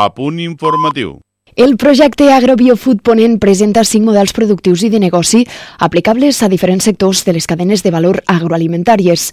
A punt informatiu. El projecte AgroBiofood Ponent presenta cinc models productius i de negoci aplicables a diferents sectors de les cadenes de valor agroalimentàries.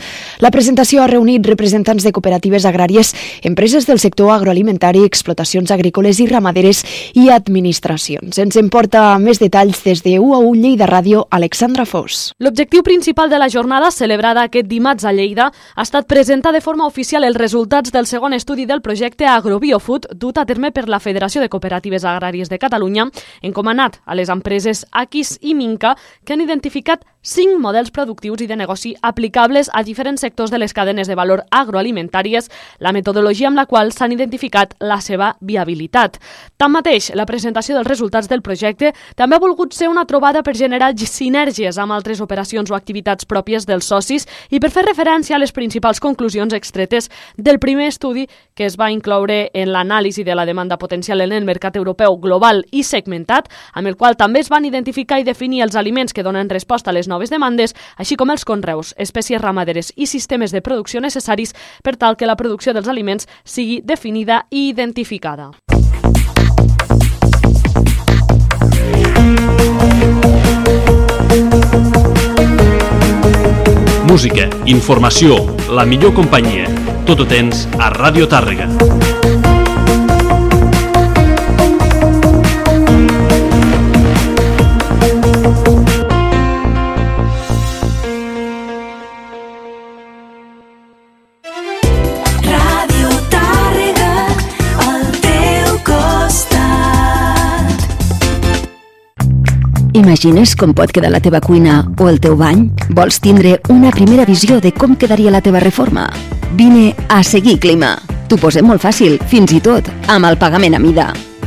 La presentació ha reunit representants de cooperatives agràries, empreses del sector agroalimentari, explotacions agrícoles i ramaderes i administracions. Ens en porta més detalls des de UAU Lleida Ràdio, Alexandra Fos. L'objectiu principal de la jornada, celebrada aquest dimarts a Lleida, ha estat presentar de forma oficial els resultats del segon estudi del projecte AgroBiofood dut a terme per la Federació de Cooperatives Agràries Agràries de Catalunya, encomanat a les empreses Aquis i Minca, que han identificat cinc models productius i de negoci aplicables a diferents sectors de les cadenes de valor agroalimentàries, la metodologia amb la qual s'han identificat la seva viabilitat. Tanmateix, la presentació dels resultats del projecte també ha volgut ser una trobada per generar sinergies amb altres operacions o activitats pròpies dels socis i per fer referència a les principals conclusions extretes del primer estudi que es va incloure en l'anàlisi de la demanda potencial en el mercat europeu global i segmentat, amb el qual també es van identificar i definir els aliments que donen resposta a les noves demandes, així com els conreus, espècies ramaderes i sistemes de producció necessaris per tal que la producció dels aliments sigui definida i identificada. Música, informació, la millor companyia. Tot ho tens a Ràdio Tàrrega. Imagines com pot quedar la teva cuina o el teu bany? Vols tindre una primera visió de com quedaria la teva reforma? Vine a Seguir Clima. T'ho posem molt fàcil, fins i tot amb el pagament a mida.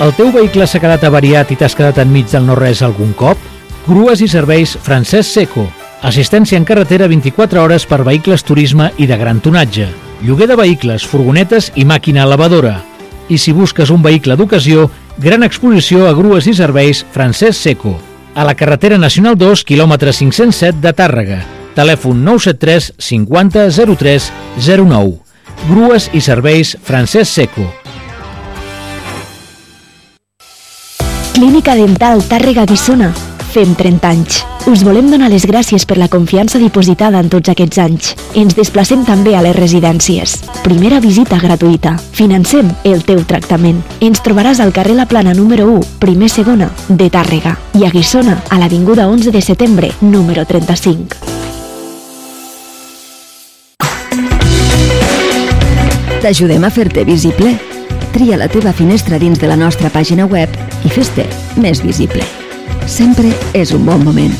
El teu vehicle s'ha quedat avariat i t'has quedat enmig del no-res algun cop? Grues i serveis Francesc Seco. Assistència en carretera 24 hores per vehicles turisme i de gran tonatge. Lloguer de vehicles, furgonetes i màquina elevadora. I si busques un vehicle d'ocasió, gran exposició a grues i serveis Francesc Seco. A la carretera nacional 2, quilòmetre 507 de Tàrrega. Telèfon 973 50 03 09. Grues i serveis Francesc Seco Clínica Dental Tàrrega Guissona. Fem 30 anys. Us volem donar les gràcies per la confiança dipositada en tots aquests anys. Ens desplacem també a les residències. Primera visita gratuïta. Financem el teu tractament. Ens trobaràs al carrer La Plana número 1, primer segona, de Tàrrega. I a Guissona, a l'Avinguda 11 de setembre, número 35. T'ajudem a fer-te visible tria la teva finestra dins de la nostra pàgina web i fes-te més visible. Sempre és un bon moment.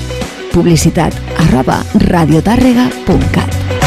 Publicitat arroba radiotàrrega.cat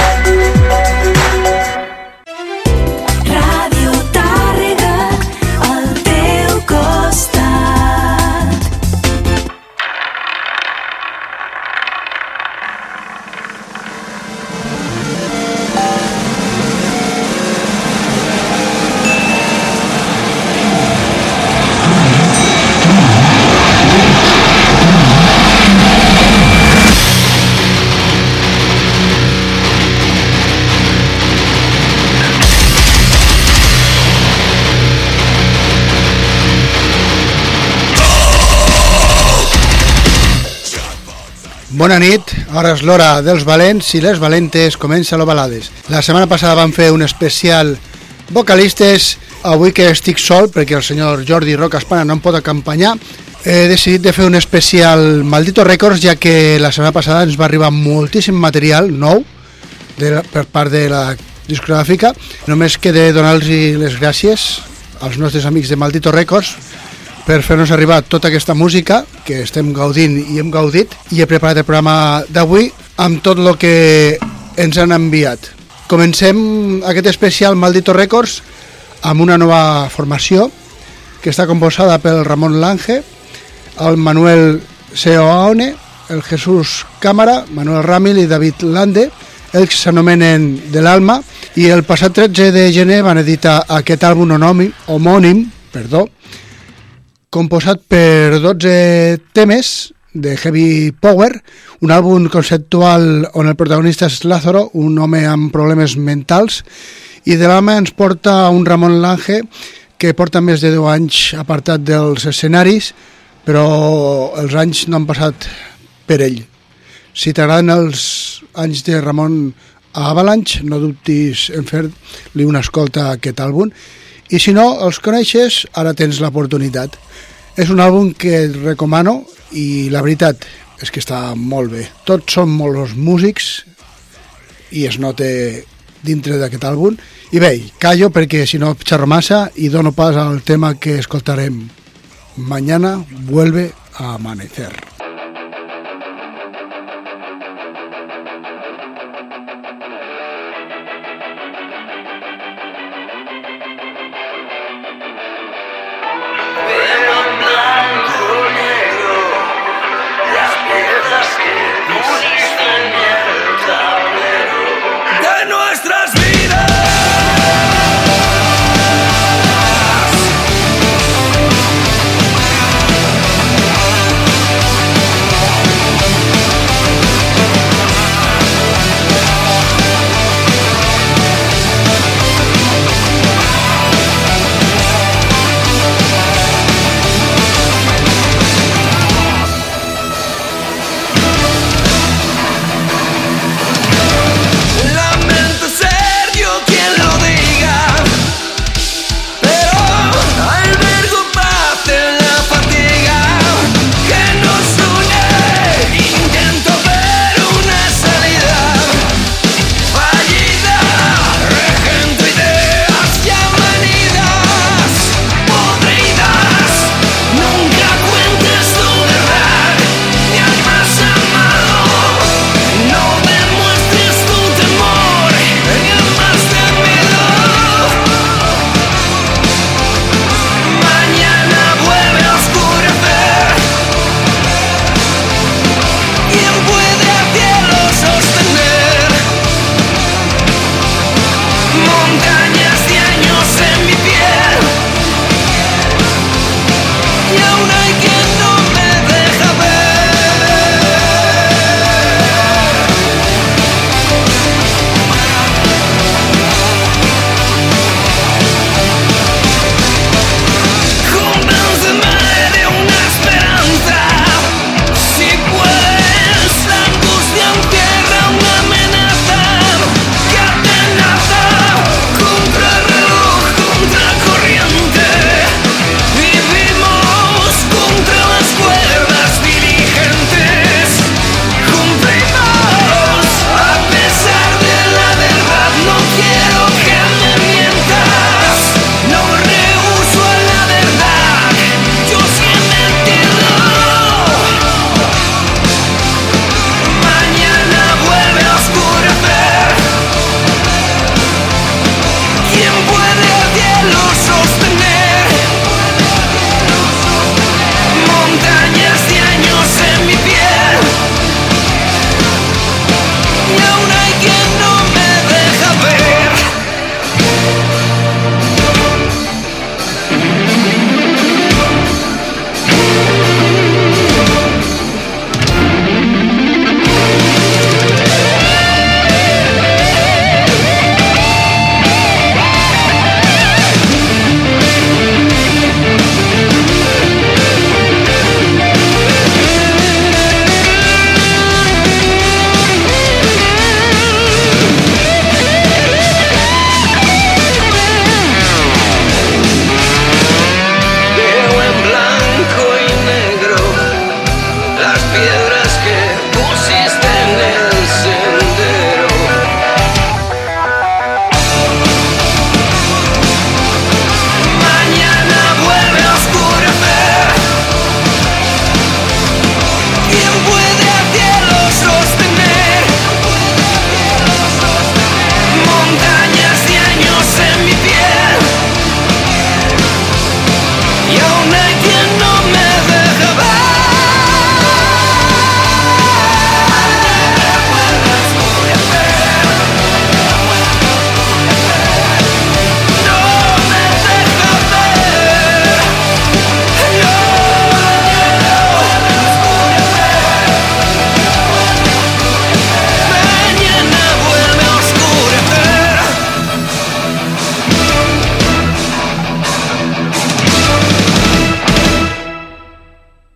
Bona nit, ara és l'hora dels valents i les valentes, comença l'Ovalades. La setmana passada vam fer un especial vocalistes, avui que estic sol perquè el senyor Jordi Roca Espana no em pot acompanyar, he decidit de fer un especial Maldito Records ja que la setmana passada ens va arribar moltíssim material nou de, per part de la discogràfica. Només queda donar-los les gràcies als nostres amics de Maldito Records per fer-nos arribar tota aquesta música que estem gaudint i hem gaudit i he preparat el programa d'avui amb tot el que ens han enviat. Comencem aquest especial Maldito Records amb una nova formació que està composada pel Ramon Lange, el Manuel Seoane, el Jesús Cámara, Manuel Ramil i David Lande, ells s'anomenen De l'Alma, i el passat 13 de gener van editar aquest àlbum homònim, homònim perdó, composat per 12 temes de Heavy Power, un àlbum conceptual on el protagonista és Lázaro, un home amb problemes mentals, i de l'Alma ens porta un Ramon Lange que porta més de 10 anys apartat dels escenaris, però els anys no han passat per ell. Si t'agraden els anys de Ramon a Avalanche, no dubtis en fer-li una escolta a aquest àlbum. I si no els coneixes, ara tens l'oportunitat. És un àlbum que et recomano i la veritat és que està molt bé. Tots són molts músics i es nota dintre d'aquest àlbum. I bé, callo perquè si no xerro massa i dono pas al tema que escoltarem. Mañana vuelve a amanecer.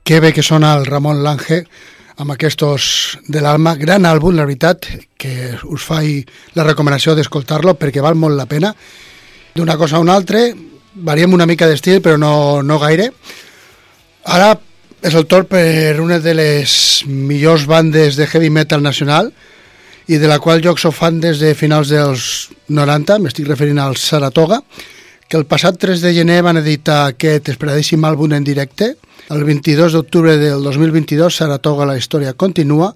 Que bé que sona el Ramon Lange amb aquests de l'Alma. Gran àlbum, la veritat, que us faig la recomanació d'escoltar-lo perquè val molt la pena. D'una cosa a una altra, variem una mica d'estil, però no, no gaire. Ara és el torn per una de les millors bandes de heavy metal nacional i de la qual jo soc fan des de finals dels 90, m'estic referint al Saratoga, que el passat 3 de gener van editar aquest esperadíssim àlbum en directe. El 22 d'octubre del 2022, Saratoga, la història continua,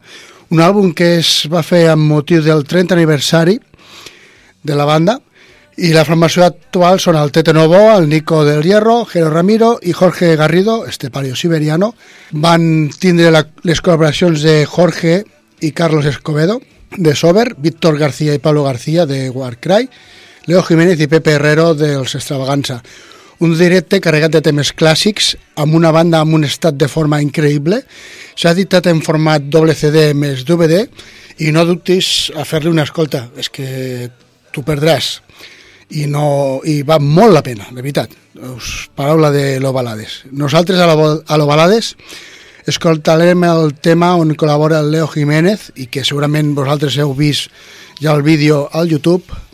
un àlbum que es va fer amb motiu del 30 aniversari de la banda, i la formació actual són el Tete Novo, el Nico del Hierro, Jero Ramiro i Jorge Garrido, este pario siberiano. Van tindre la, les col·laboracions de Jorge i Carlos Escobedo, de Sober, Víctor García i Pablo García, de Warcry, Leo Jiménez i Pepe Herrero, dels Extravaganza. Un directe carregat de temes clàssics, amb una banda amb un estat de forma increïble. S'ha editat en format doble CD més DVD i no dubtis a fer-li una escolta, és que t'ho perdràs i, no, i va molt la pena, de veritat. Us paraula de l'Ovalades. Nosaltres a l'Ovalades escoltarem el tema on col·labora el Leo Jiménez i que segurament vosaltres heu vist ja el vídeo al YouTube,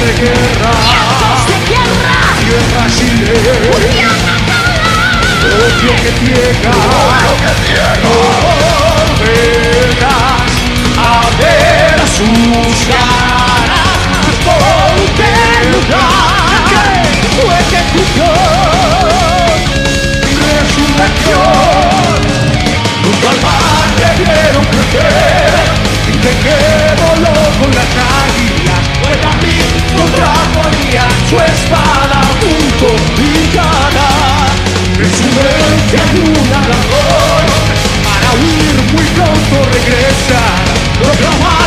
de guerra. ¡Vientos de guerra! Tierra chilena Odio que ciega Odio que ciega No verás a ver sus caras. Ponte lugar Tu ejecución Resurrección. Al mar le vieron crecer. Te su espada junto picada es su herencia y una labor para huir muy pronto regresa. Proclamar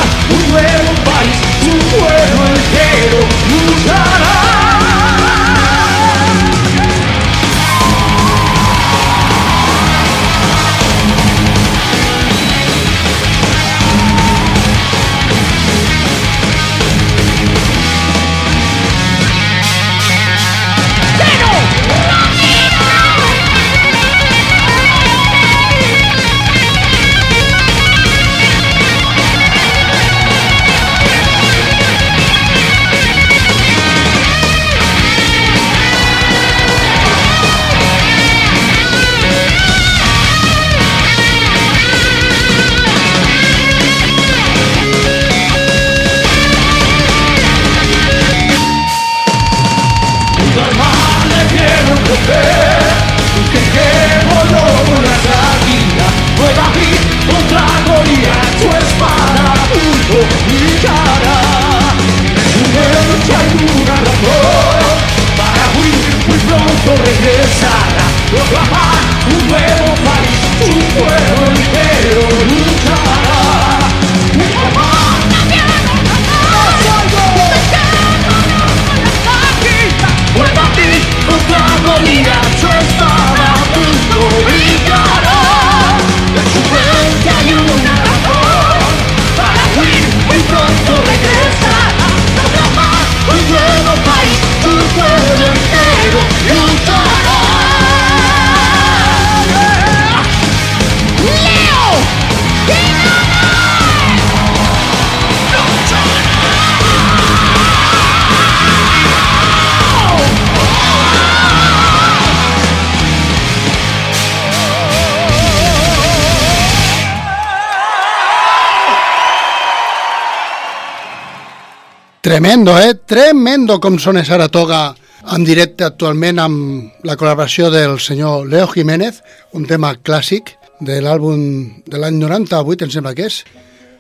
Tremendo, eh? Tremendo com sona Saratoga en directe actualment amb la col·laboració del senyor Leo Jiménez, un tema clàssic de l'àlbum de l'any 98, em sembla que és.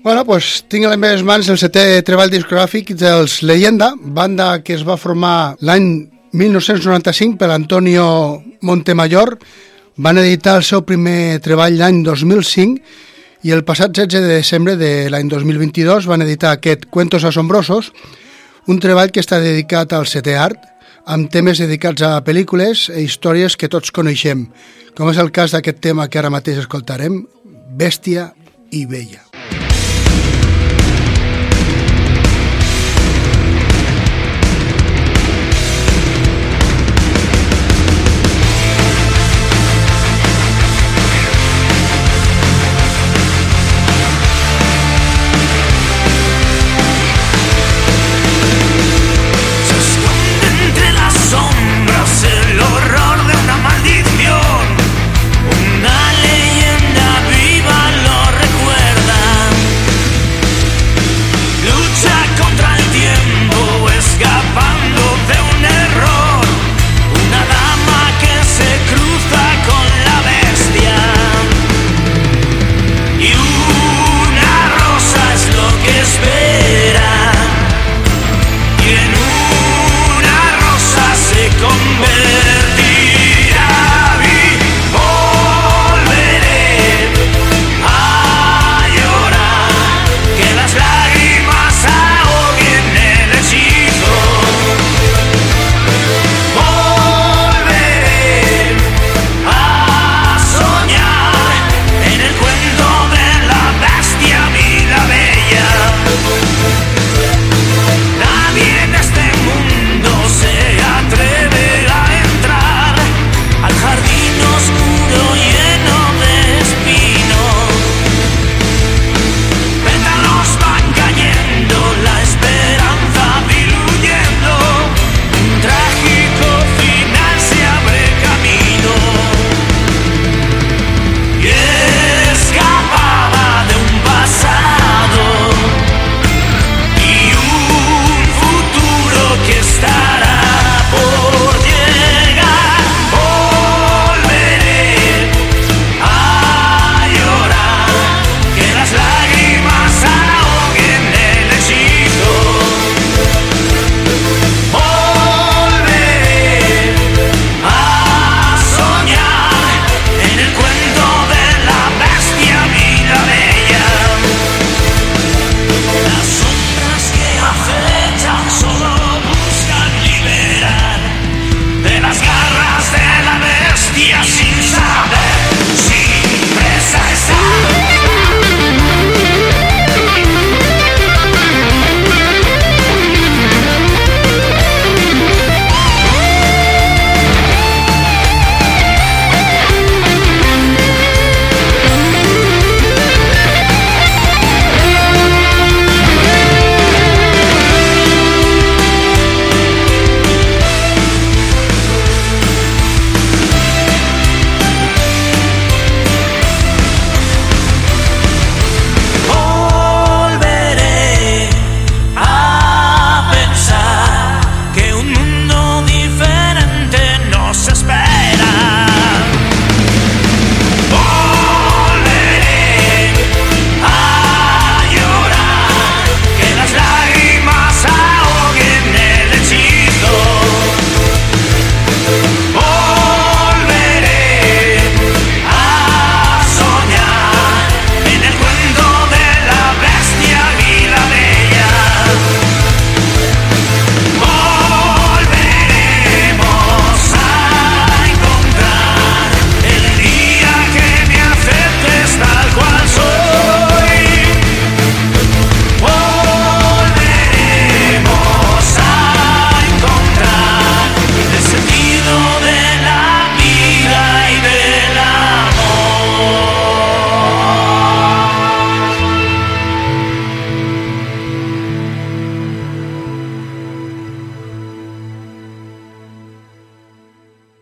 Bueno, pues, tinc a les meves mans el setè treball discogràfic dels Leyenda, banda que es va formar l'any 1995 per Antonio Montemayor. Van editar el seu primer treball l'any 2005 i el passat 16 de desembre de l'any 2022 van editar aquest Cuentos Asombrosos, un treball que està dedicat al setè art, amb temes dedicats a pel·lícules i històries que tots coneixem, com és el cas d'aquest tema que ara mateix escoltarem, Bèstia i Bella.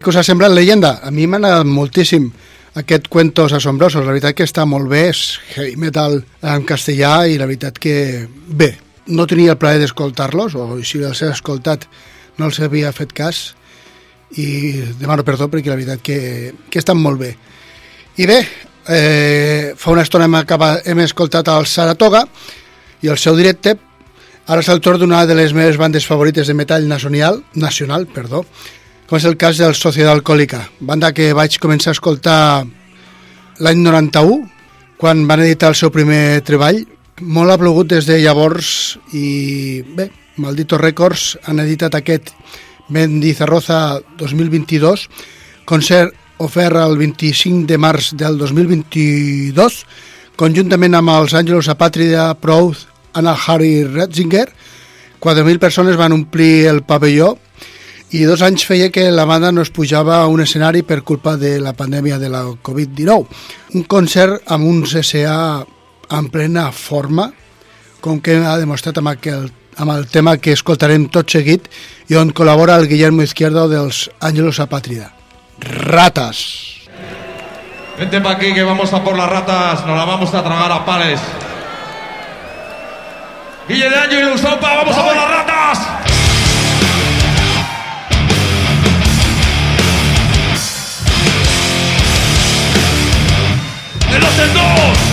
Què us ha semblat leyenda? A mi m'ha agradat moltíssim aquest Cuentos Asombrosos. La veritat que està molt bé, és heavy metal en castellà i la veritat que bé, no tenia el plaer d'escoltar-los, o si els he escoltat no els havia fet cas, i demano perdó perquè la veritat que, que estan molt bé. I bé, eh, fa una estona hem, acabat, hem escoltat el Saratoga i el seu directe, ara és el torn d'una de les meves bandes favorites de metall nacional, nacional perdó, com és el cas del Societat Alcohòlica, banda que vaig començar a escoltar l'any 91, quan van editar el seu primer treball, molt ha plogut des de llavors i bé, Maldito Records han editat aquest Mendizarroza 2022, concert ofert el 25 de març del 2022, conjuntament amb els Àngelos Apàtrida, Proud, Anna Harry Retzinger, 4.000 persones van omplir el pavelló i dos anys feia que la banda no es pujava a un escenari per culpa de la pandèmia de la Covid-19. Un concert amb un CSA en plena forma, com que ha demostrat amb, aquel, amb el tema que escoltarem tot seguit i on col·labora el Guillermo Izquierdo dels Ángelos Apátrida. Ratas. Vente pa' aquí que vamos a por las ratas, nos las vamos a tragar a pales. Guille de Año y Lusopa, vamos a por las ratas. De los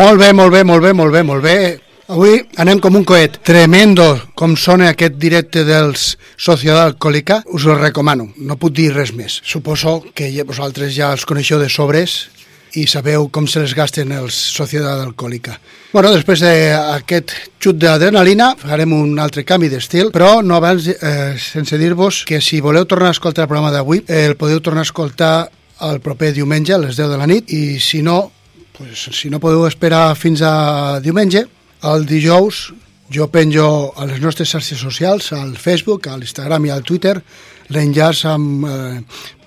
Molt bé, molt bé, molt bé, molt bé, molt bé. Avui anem com un coet. Tremendo com sona aquest directe dels Societat Alcohòlica. Us el recomano. No puc dir res més. Suposo que ja, vosaltres ja els coneixeu de sobres i sabeu com se les gasten els Societat Alcohòlica. Bueno, després d'aquest xut d'adrenalina farem un altre canvi d'estil, però no abans eh, sense dir-vos que si voleu tornar a escoltar el programa d'avui eh, el podeu tornar a escoltar el proper diumenge a les 10 de la nit i si no, pues, si no podeu esperar fins a diumenge, el dijous jo penjo a les nostres xarxes socials, al Facebook, a l'Instagram i al Twitter, l'enllaç eh,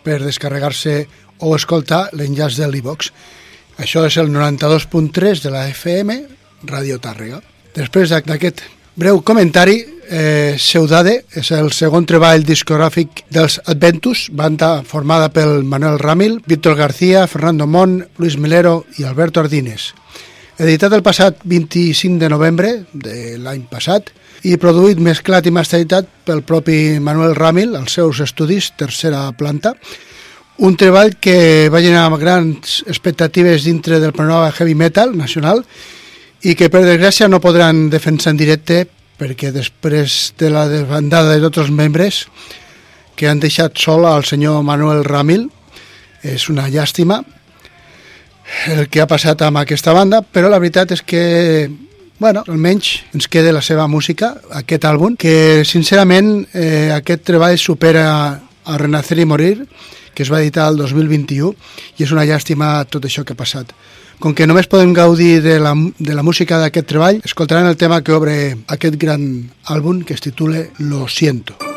per descarregar-se o escoltar l'enllaç de l'e-box. Això és el 92.3 de la FM, Ràdio Tàrrega. Després d'aquest breu comentari, eh, Seudade és el segon treball discogràfic dels Adventus, banda formada pel Manuel Ramil, Víctor García, Fernando Mon, Luis Milero i Alberto Ardines. Editat el passat 25 de novembre de l'any passat i produït, mesclat i masteritzat pel propi Manuel Ramil als seus estudis, tercera planta, un treball que va generar grans expectatives dintre del panorama heavy metal nacional i que per desgràcia no podran defensar en directe perquè després de la desbandada de tots els membres que han deixat sol al senyor Manuel Ramil és una llàstima el que ha passat amb aquesta banda però la veritat és que bueno, almenys ens queda la seva música, aquest àlbum, que sincerament eh, aquest treball supera a Renacer i Morir que es va editar el 2021 i és una llàstima tot això que ha passat. Com que només podem gaudir de la, de la música d'aquest treball, escoltaran el tema que obre aquest gran àlbum que es titula Lo siento.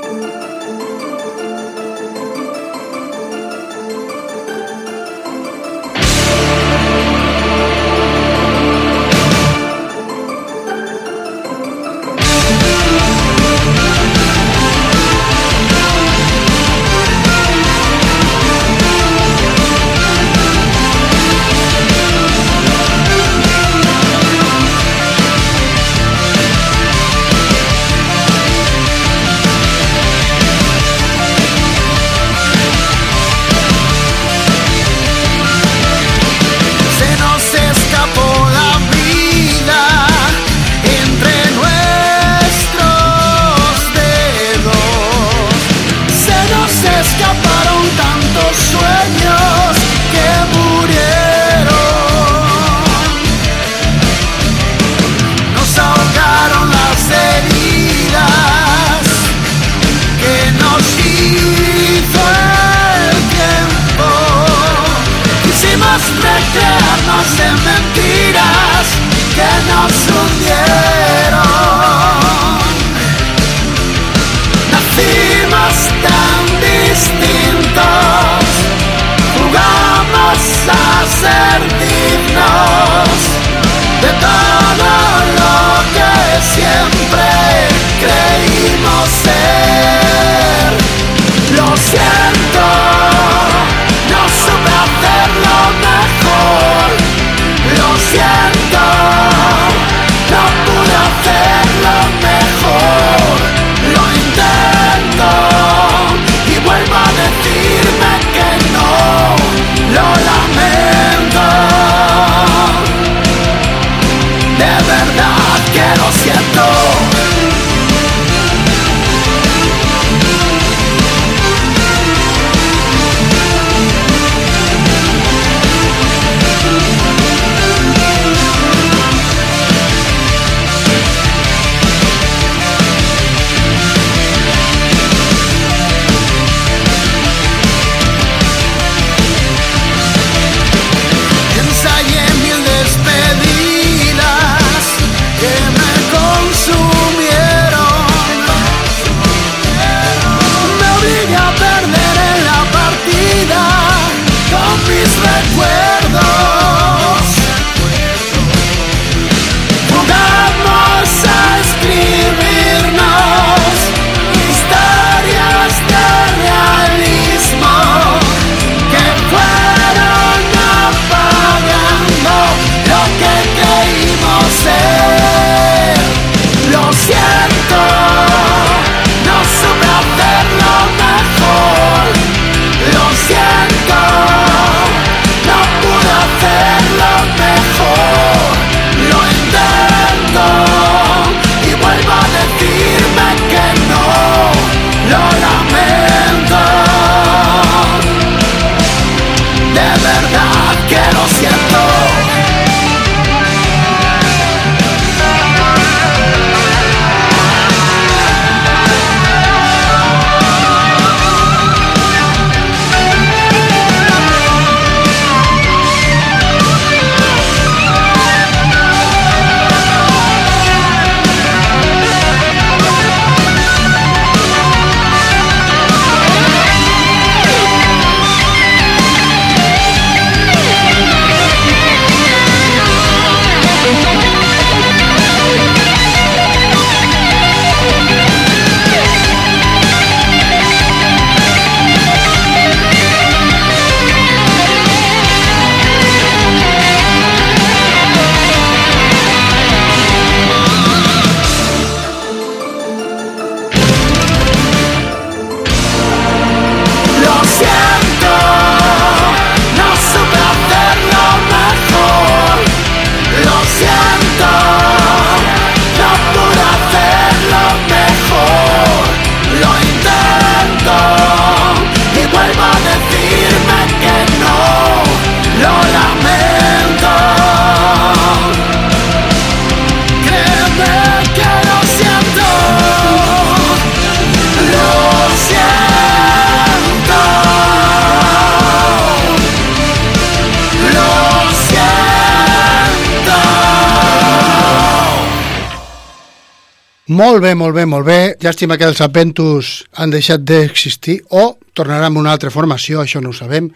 Molt bé, molt bé, molt bé. Llàstima que els Apentus han deixat d'existir o tornaran amb una altra formació, això no ho sabem.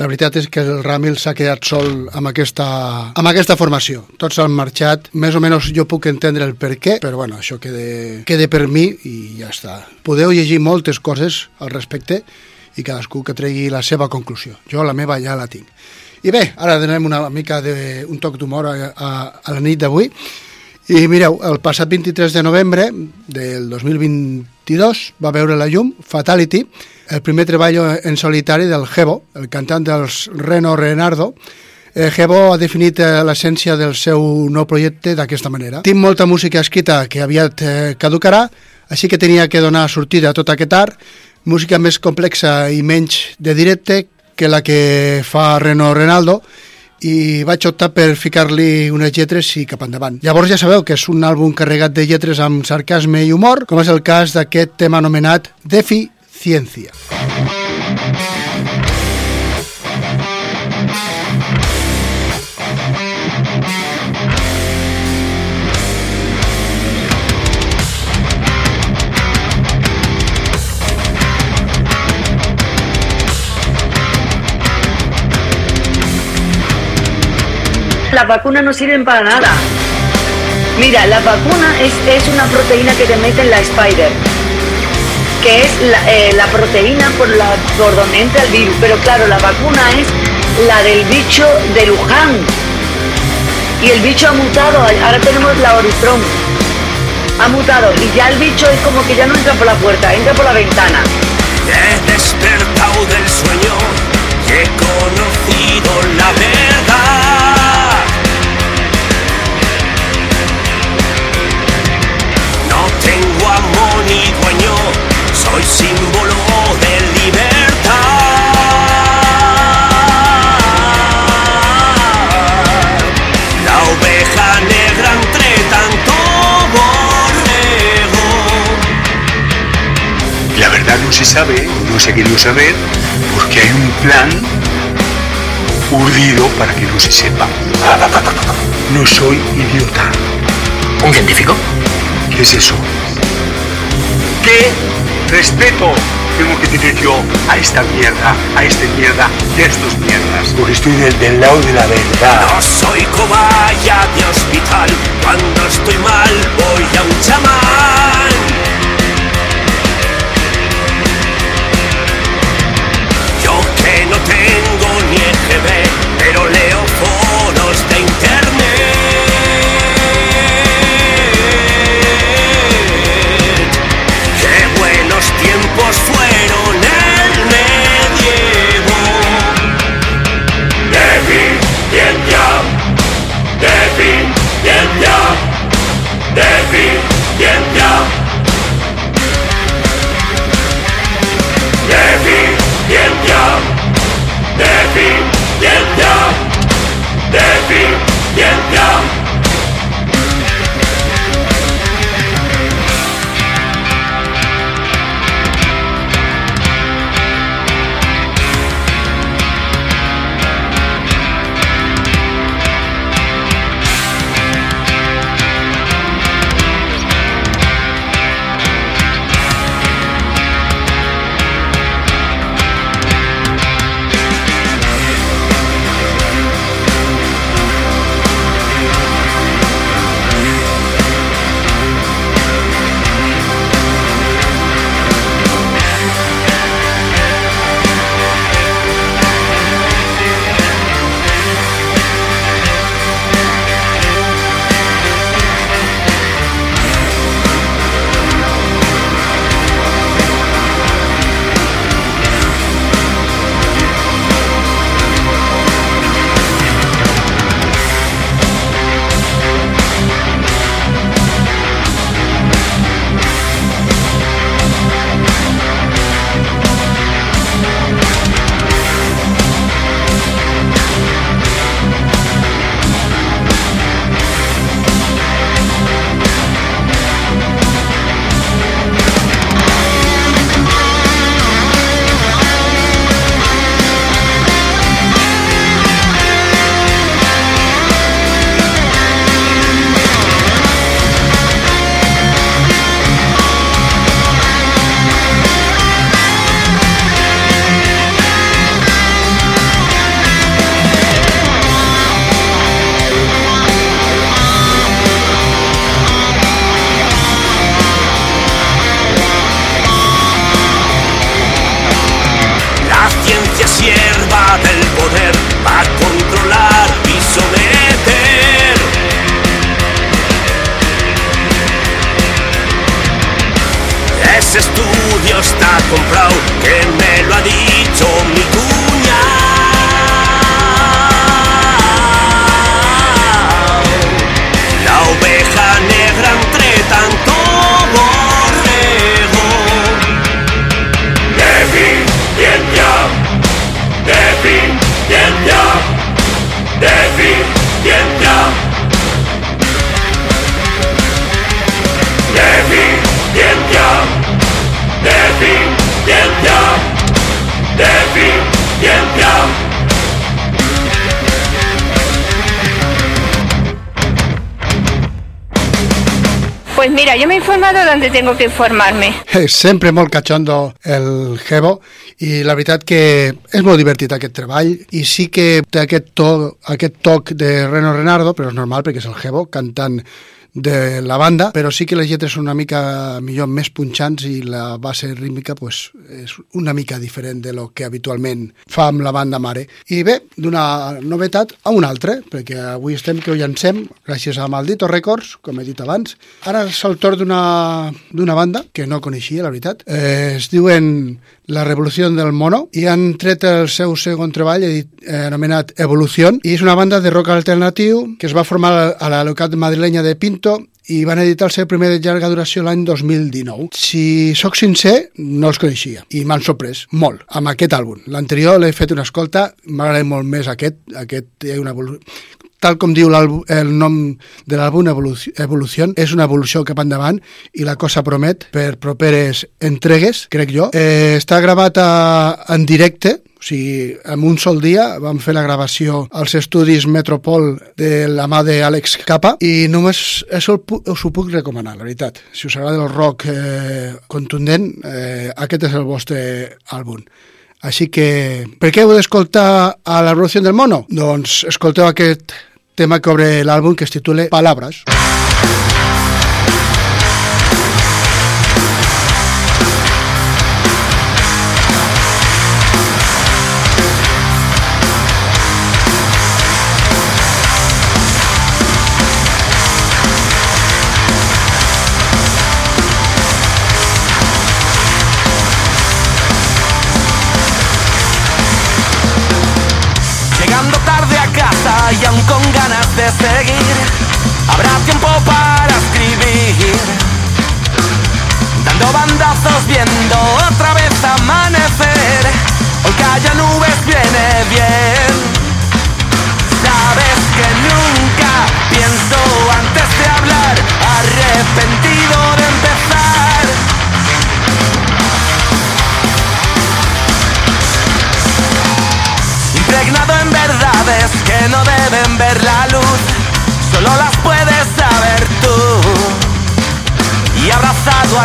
La veritat és que el Ramil s'ha quedat sol amb aquesta, amb aquesta formació. Tots han marxat, més o menys jo puc entendre el per què, però bueno, això queda, queda per mi i ja està. Podeu llegir moltes coses al respecte i cadascú que tregui la seva conclusió. Jo la meva ja la tinc. I bé, ara donem una mica de, un toc d'humor a, a, a la nit d'avui. I mireu, el passat 23 de novembre del 2022 va veure la llum Fatality, el primer treball en solitari del Gebo, el cantant dels Reno Renardo. Eh, Gebo ha definit eh, l'essència del seu nou projecte d'aquesta manera. Tinc molta música escrita que aviat eh, caducarà, així que tenia que donar sortida a tot aquest art, música més complexa i menys de directe que la que fa Reno Renaldo, i vaig optar per ficar-li unes lletres i cap endavant. Llavors ja sabeu que és un àlbum carregat de lletres amb sarcasme i humor, com és el cas d'aquest tema anomenat Defi ciencia. Las vacunas no sirven para nada. Mira, la vacuna es, es una proteína que te mete en la spider que es la, eh, proteína por, la, por donde entra el virus. Pero claro, la vacuna es la del bicho de Luján. Y el bicho ha mutado, ahora tenemos la Oricron. Ha mutado y ya el bicho es como que ya no entra por la puerta, entra por la ventana. Se sabe, no se ha querido saber, porque hay un plan urdido para que no se sepa. No soy idiota. ¿Un científico? ¿Qué es eso? ¿Qué respeto tengo que tener yo a esta mierda, a esta mierda y a estos mierdas? Porque estoy del, del lado de la verdad. No soy cobaya de hospital, cuando estoy mal voy a un chamán. Pues mira, yo me he informado donde tengo que informarme. És sempre molt catxondo el Gebo i la veritat que és molt divertit aquest treball i sí que té aquest, to, aquest toc de Reno Renardo, però és normal perquè és el Gebo cantant de la banda, però sí que les lletres són una mica millor més punxants i la base rítmica pues, és una mica diferent de lo que habitualment fa amb la banda mare. I bé, d'una novetat a una altra, perquè avui estem que ho llancem gràcies a Maldito Records, com he dit abans. Ara és el torn d'una banda que no coneixia, la veritat. Eh, es diuen la revolució del mono i han tret el seu segon treball edit, eh, anomenat Evolució i és una banda de rock alternatiu que es va formar a la localitat madrilenya de Pinto i van editar el seu primer de llarga duració l'any 2019. Si sóc sincer, no els coneixia i m'han sorprès molt amb aquest àlbum. L'anterior l'he fet una escolta, m'agrada molt més aquest, aquest té una tal com diu el nom de l'àlbum, Evolució, és una evolució cap endavant i la cosa promet per properes entregues, crec jo. Eh, està gravat a, en directe, o sigui, en un sol dia vam fer la gravació als estudis Metropol de la mà d'Àlex Capa i només això us ho puc recomanar, la veritat. Si us agrada el rock eh, contundent, eh, aquest és el vostre àlbum. Així que, per què heu d'escoltar a la Revolució del Mono? Doncs escolteu aquest tema que obre l'àlbum que es titula Palabras. Llegando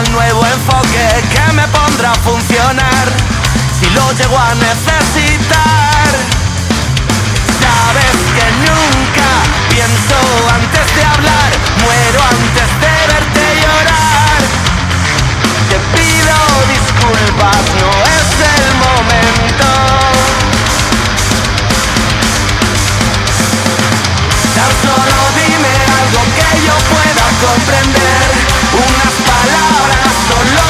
al nuevo enfoque que me pondrá a funcionar, si lo llego a necesitar. Sabes que nunca pienso antes de hablar, muero antes de verte llorar. Te pido disculpas, no es el momento. Tan solo dime algo que yo pueda comprender. Unas palabras, solo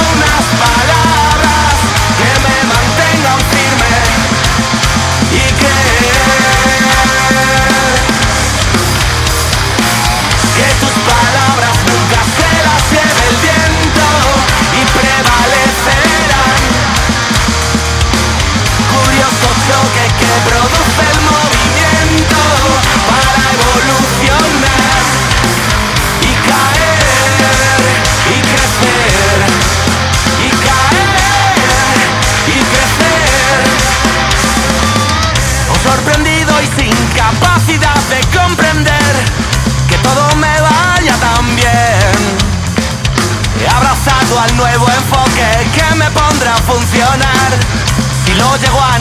al nuevo enfoque que me pondrá a funcionar. Si lo llego a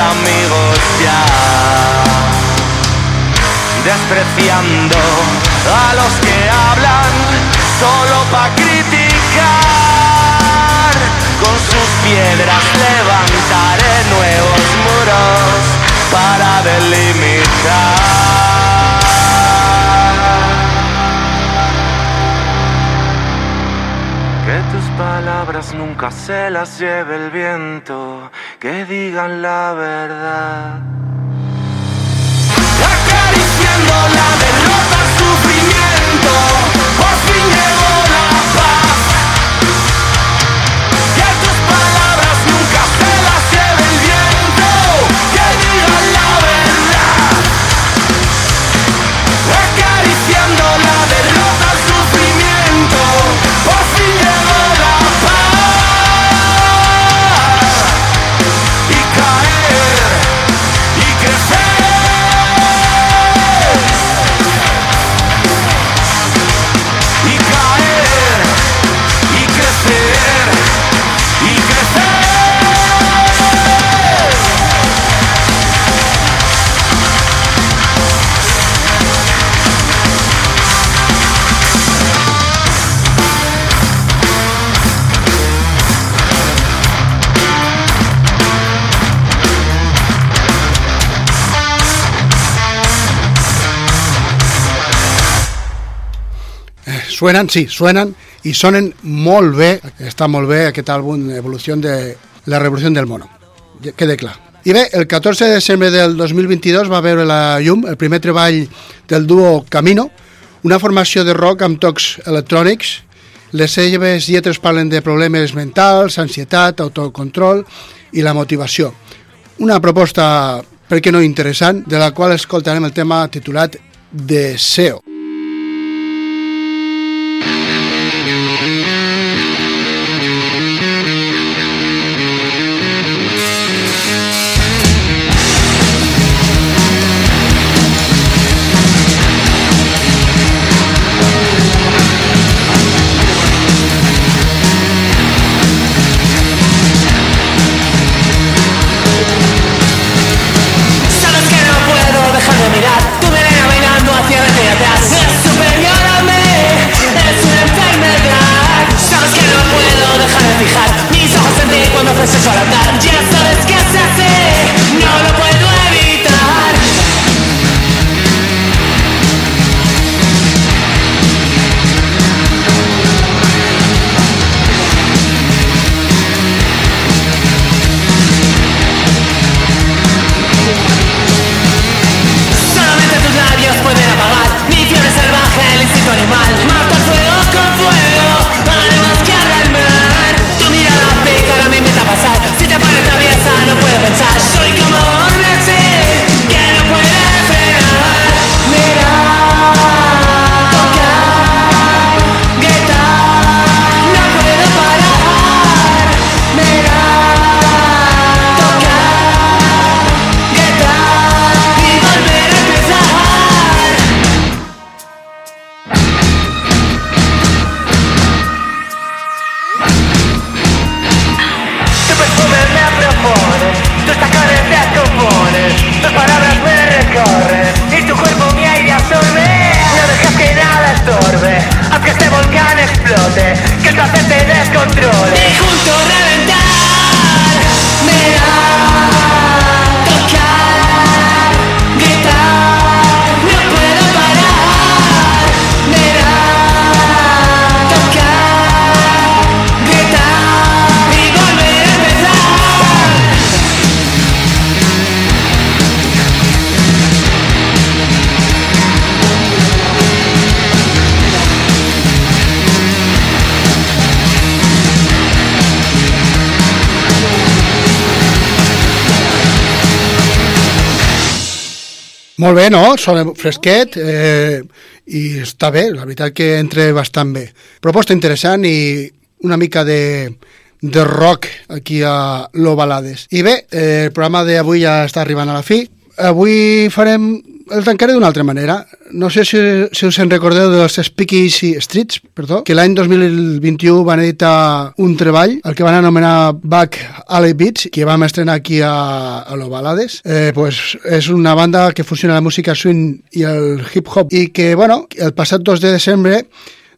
amigos ya despreciando a los que hablan solo para criticar. Con sus piedras levantaré nuevos muros para delimitar. Palabras nunca se las lleve el viento, que digan la verdad. Suenen, sí, suenen i sonen molt bé, està molt bé aquest àlbum Evolució de la Revolució del Mono, Ja queda clar. I bé, el 14 de desembre del 2022 va veure la llum el primer treball del duo Camino, una formació de rock amb tocs electrònics. Les seves lletres parlen de problemes mentals, ansietat, autocontrol i la motivació. Una proposta, per què no interessant, de la qual escoltarem el tema titulat Deseo. Molt bé, no? Sona fresquet eh, i està bé, la veritat que entra bastant bé. Proposta interessant i una mica de, de rock aquí a l'Ovalades. I bé, eh, el programa d'avui ja està arribant a la fi. Avui farem el tancaré d'una altra manera. No sé si, si us en recordeu dels Speaky Easy Streets, perdó, que l'any 2021 van editar un treball, el que van anomenar Back Alley Beats, que vam estrenar aquí a, a l'Ovalades. Eh, pues és una banda que fusiona la música swing i el hip-hop i que, bueno, el passat 2 de desembre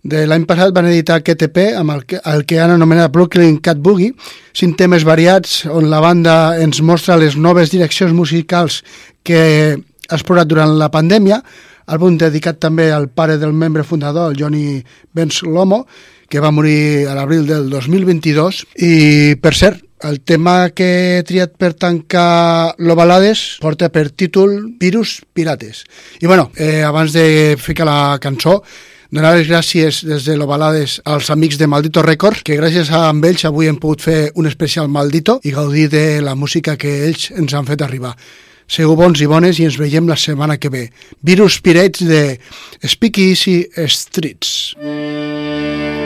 de l'any passat van editar aquest EP amb el que, el que han anomenat Brooklyn Cat Boogie, cinc temes variats on la banda ens mostra les noves direccions musicals que explorat durant la pandèmia, àlbum dedicat també al pare del membre fundador, el Johnny Benz Lomo, que va morir a l'abril del 2022. I, per cert, el tema que he triat per tancar l'Ovalades porta per títol Virus Pirates. I bueno, eh, abans de ficar la cançó, donar les gràcies des de l'Ovalades als amics de Maldito Records, que gràcies a ells avui hem pogut fer un especial Maldito i gaudir de la música que ells ens han fet arribar. Sigueu bons i bones i ens veiem la setmana que ve. Virus Pirates de Speaky Easy Streets. A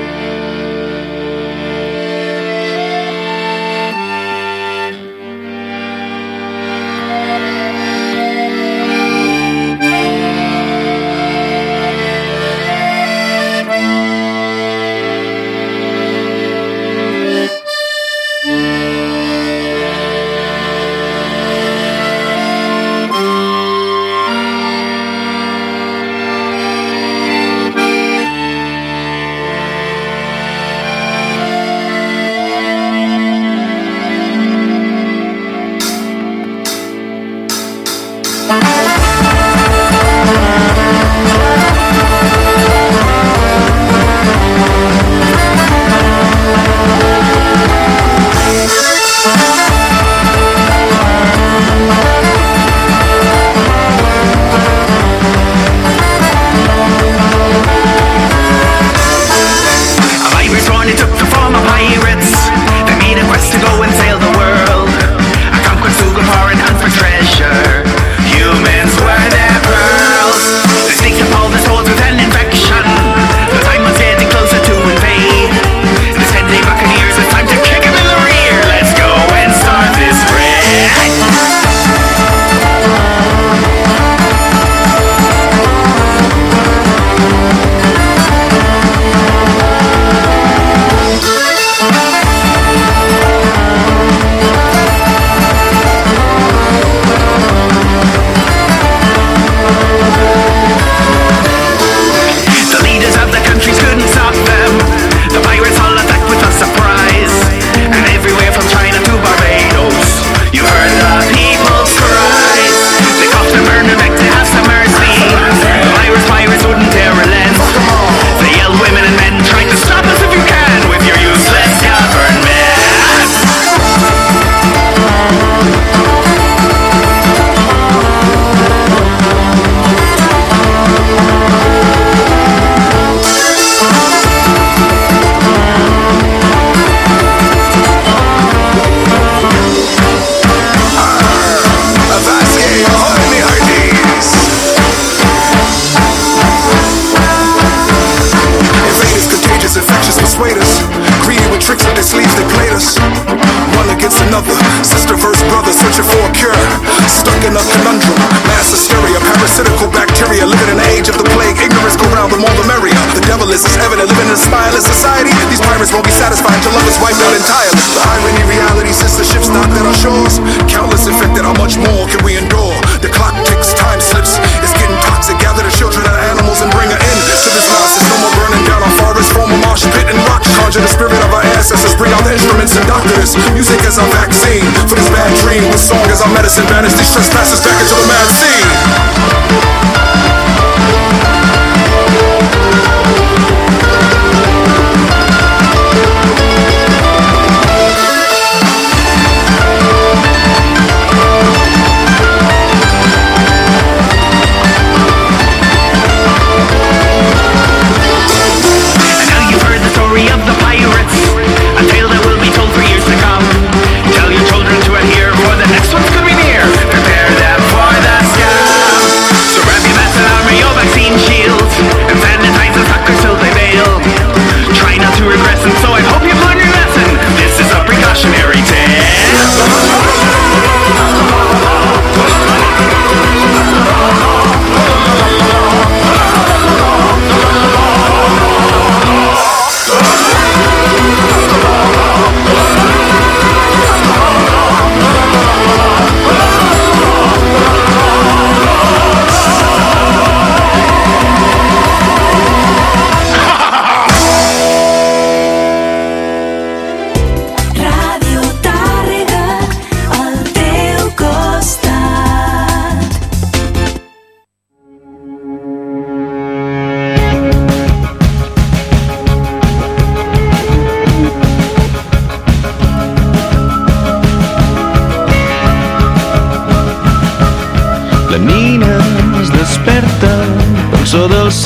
doctors. Music as our vaccine for this bad dream. With song as our medicine, banish these trespassers back into the mad scene.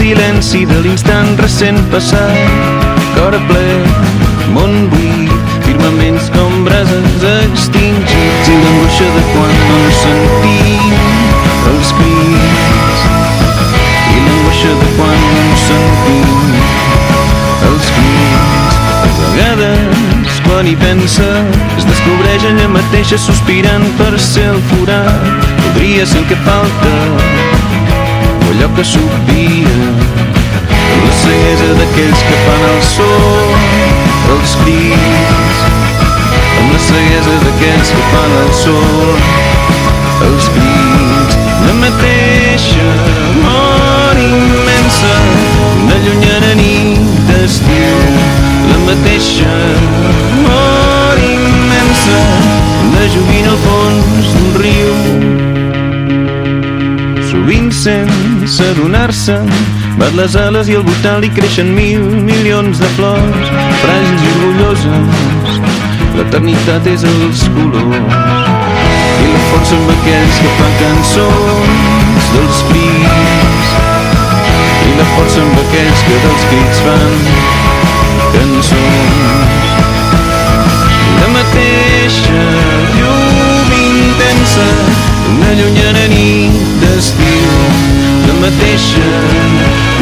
Silenci de l'instant recent passat. Cor ple, món buit, firmaments com brases extingits i l'angoixa de quan no sentim els crits. I l'angoixa de quan no sentim els crits. A vegades, quan hi pensa, es descobreix ella mateixa sospirant per ser el forat. Podria ser el que falta, allò que s'obvia. La ceguesa d'aquells que fan el so, els crits. Amb la ceguesa d'aquells que fan el so, els crits. La mateixa mort immensa, una llunyana nit d'estiu. La mateixa mort immensa, una joguina al fons d'un riu. Sovint sense adonar-se bat les ales i al voltant li creixen mil milions de flors fràgils i orgulloses. L'eternitat és els colors. I la força amb aquells que fan cançons dels crits. I la força amb aquells que dels crits fan cançons. La mateixa llum intensa una llunyana nit d'estiu la mateixa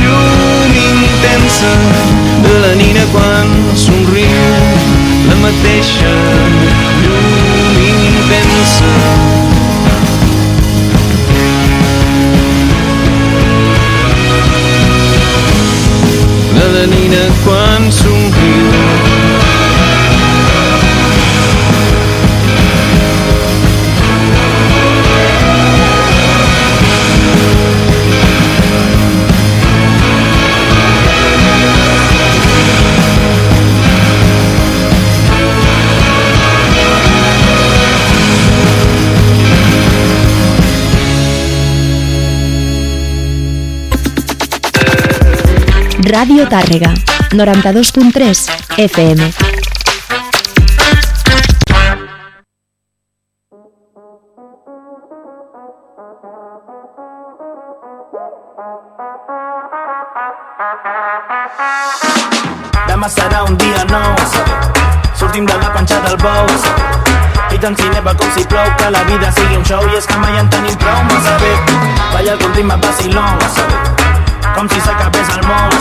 llum intensa de la nina quan somriu. La mateixa llum intensa. De la nina quan somriu Ràdio Tàrrega, 92.3 FM. Demà serà un dia nou. Sortim de la panxa del bou. I tant si neva com si plou Que la vida sigui un show. I és que mai en tenim prou Massa bé Balla con ritme vacilón Com si s'acabés el món.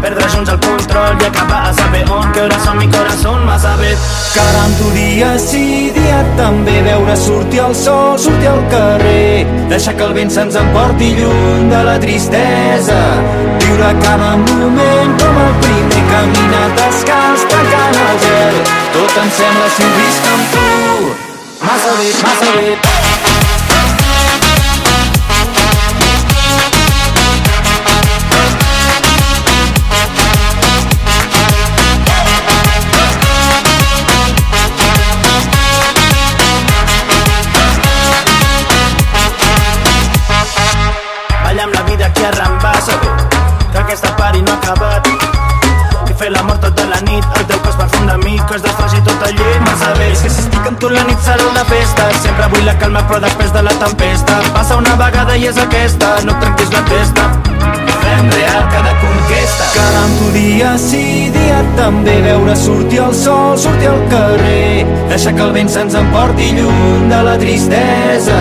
Perdre junts el control i acabar a saber on Que hora som mi corazón massa bé. Caram, tu dia sí, dia també. Veure sortir el sol, sortir al carrer. Deixar que el vent se'ns emporti lluny de la tristesa. Viure cada moment com el primer Caminar descalç, tancant el gel. Tot em sembla si ho visc amb tu. Massa bé, massa bé serà una festa. Sempre vull la calma però després de la tempesta. Passa una vegada i és aquesta. No et trenquis la testa. Fem real cada conquesta. Caram, tu dia sí, dia també. Veure sortir el sol, sortir al carrer. Deixar que el vent se'ns emporti lluny de la tristesa.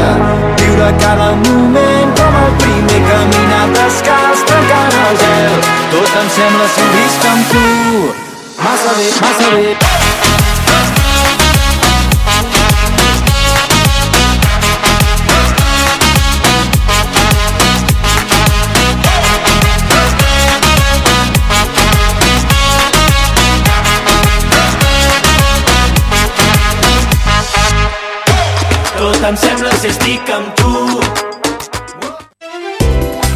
Viure cada moment com el primer Caminar descalç, trencant el gel. Tot em sembla si ho visc amb tu. Massa bé, massa bé Tot em sembla si estic amb tu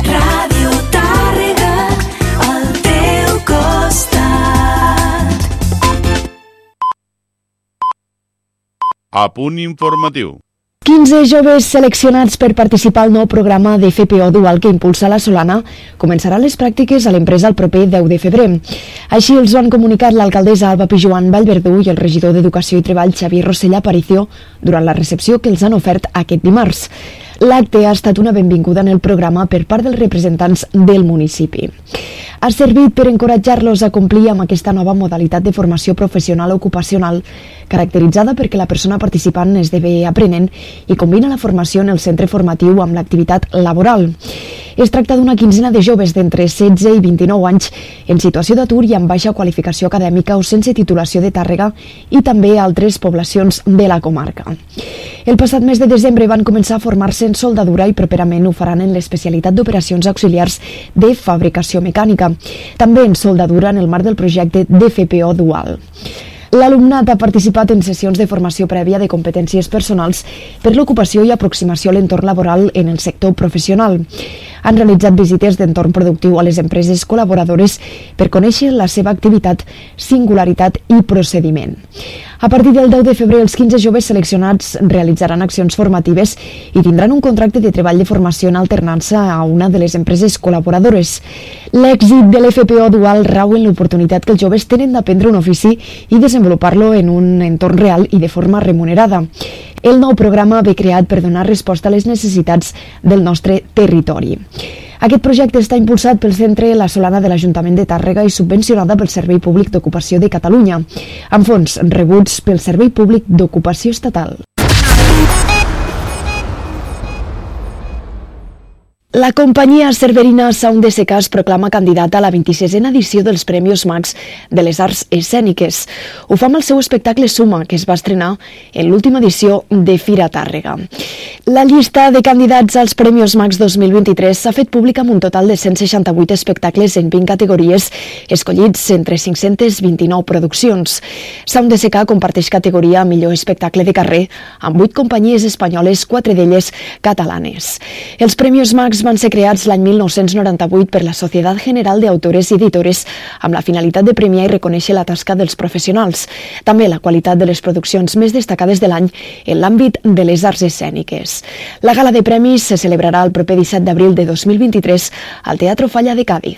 Ràdio Tàrrega, al teu costat. A punt informatiu. 15 joves seleccionats per participar al nou programa de FPO Dual que impulsa la Solana començaran les pràctiques a l'empresa el proper 10 de febrer. Així els han comunicat l'alcaldessa Alba Pijuan Vallverdú i el regidor d'Educació i Treball Xavier Rossell Aparicio durant la recepció que els han ofert aquest dimarts. L'acte ha estat una benvinguda en el programa per part dels representants del municipi. Ha servit per encoratjar-los a complir amb aquesta nova modalitat de formació professional ocupacional, caracteritzada perquè la persona participant esdevé aprenent i combina la formació en el centre formatiu amb l'activitat laboral. Es tracta d'una quinzena de joves d'entre 16 i 29 anys en situació d'atur i amb baixa qualificació acadèmica o sense titulació de Tàrrega i també altres poblacions de la comarca. El passat mes de desembre van començar a formar-se en soldadura i properament ho faran en l'especialitat d'operacions auxiliars de fabricació mecànica, també en soldadura en el marc del projecte d'FPO Dual. L'alumnat ha participat en sessions de formació prèvia de competències personals per l'ocupació i aproximació a l'entorn laboral en el sector professional. Han realitzat visites d'entorn productiu a les empreses col·laboradores per conèixer la seva activitat, singularitat i procediment. A partir del 10 de febrer, els 15 joves seleccionats realitzaran accions formatives i tindran un contracte de treball de formació en alternança a una de les empreses col·laboradores. L'èxit de l'FPO dual rau en l'oportunitat que els joves tenen d'aprendre un ofici i desenvolupar-lo en un entorn real i de forma remunerada. El nou programa ve creat per donar resposta a les necessitats del nostre territori. Aquest projecte està impulsat pel Centre La Solana de l'Ajuntament de Tàrrega i subvencionada pel Servei Públic d'Ocupació de Catalunya, amb fons rebuts pel Servei Públic d'Ocupació Estatal. La companyia cerverina Sound Seca es proclama candidata a la 26a edició dels Premis Max de les Arts Escèniques. Ho fa amb el seu espectacle Suma, que es va estrenar en l'última edició de Fira Tàrrega. La llista de candidats als Premis Max 2023 s'ha fet pública amb un total de 168 espectacles en 20 categories, escollits entre 529 produccions. Sound Seca comparteix categoria millor espectacle de carrer amb 8 companyies espanyoles, 4 d'elles catalanes. Els Premis Max van ser creats l'any 1998 per la Societat General d'Autores i Editores amb la finalitat de premiar i reconèixer la tasca dels professionals, també la qualitat de les produccions més destacades de l'any en l'àmbit de les arts escèniques. La gala de premis se celebrarà el proper 17 d'abril de 2023 al Teatro Falla de Cádiz.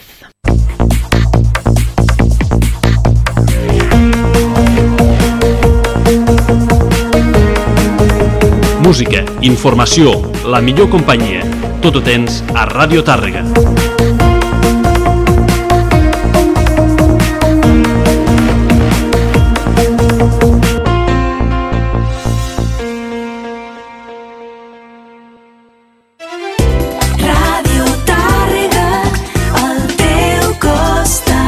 Música, informació, la millor companyia. Tot ho tens a Ràdio Tàrrega. Ràdio Tàrrega, al teu costat.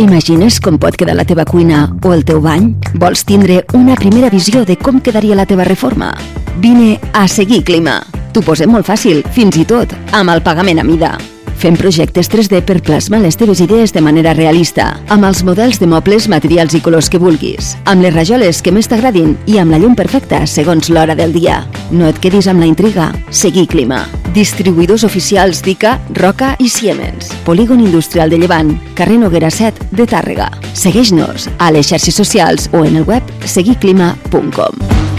Imagines com pot quedar la teva cuina o el teu bany? Vols tindre una primera visió de com quedaria la teva reforma? Vine a Seguir Clima. T'ho posem molt fàcil, fins i tot amb el pagament a mida. Fem projectes 3D per plasmar les teves idees de manera realista, amb els models de mobles, materials i colors que vulguis, amb les rajoles que més t'agradin i amb la llum perfecta segons l'hora del dia. No et quedis amb la intriga. Seguir Clima. Distribuïdors oficials d'ICA, Roca i Siemens. Polígon Industrial de Llevant, carrer Noguera 7 de Tàrrega. Segueix-nos a les xarxes socials o en el web seguiclima.com.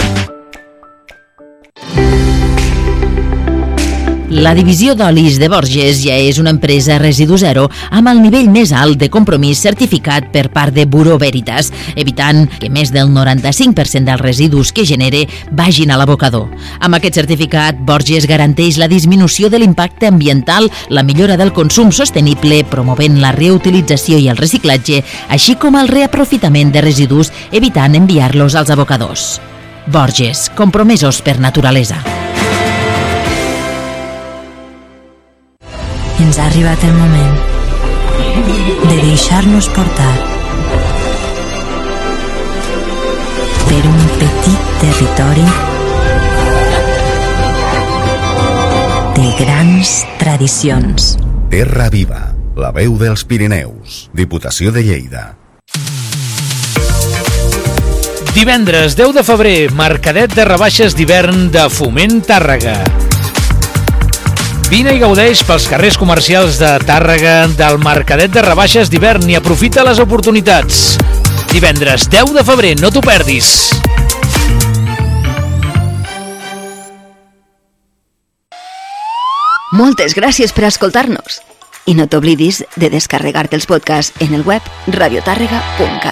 La divisió d'olis de Borges ja és una empresa residu zero amb el nivell més alt de compromís certificat per part de Buró Veritas, evitant que més del 95% dels residus que genere vagin a l'abocador. Amb aquest certificat, Borges garanteix la disminució de l'impacte ambiental, la millora del consum sostenible, promovent la reutilització i el reciclatge, així com el reaprofitament de residus, evitant enviar-los als abocadors. Borges, compromesos per naturalesa. Ens ha arribat el moment de deixar-nos portar per un petit territori de grans tradicions. Terra Viva, la veu dels Pirineus, Diputació de Lleida. Divendres 10 de febrer, mercadet de rebaixes d'hivern de Foment Tàrrega. Vine i gaudeix pels carrers comercials de Tàrrega del Mercadet de Rebaixes d'hivern i aprofita les oportunitats. Divendres 10 de febrer, no t'ho perdis. Moltes gràcies per escoltar-nos. I no t'oblidis de descarregar-te els podcasts en el web radiotàrrega.cat.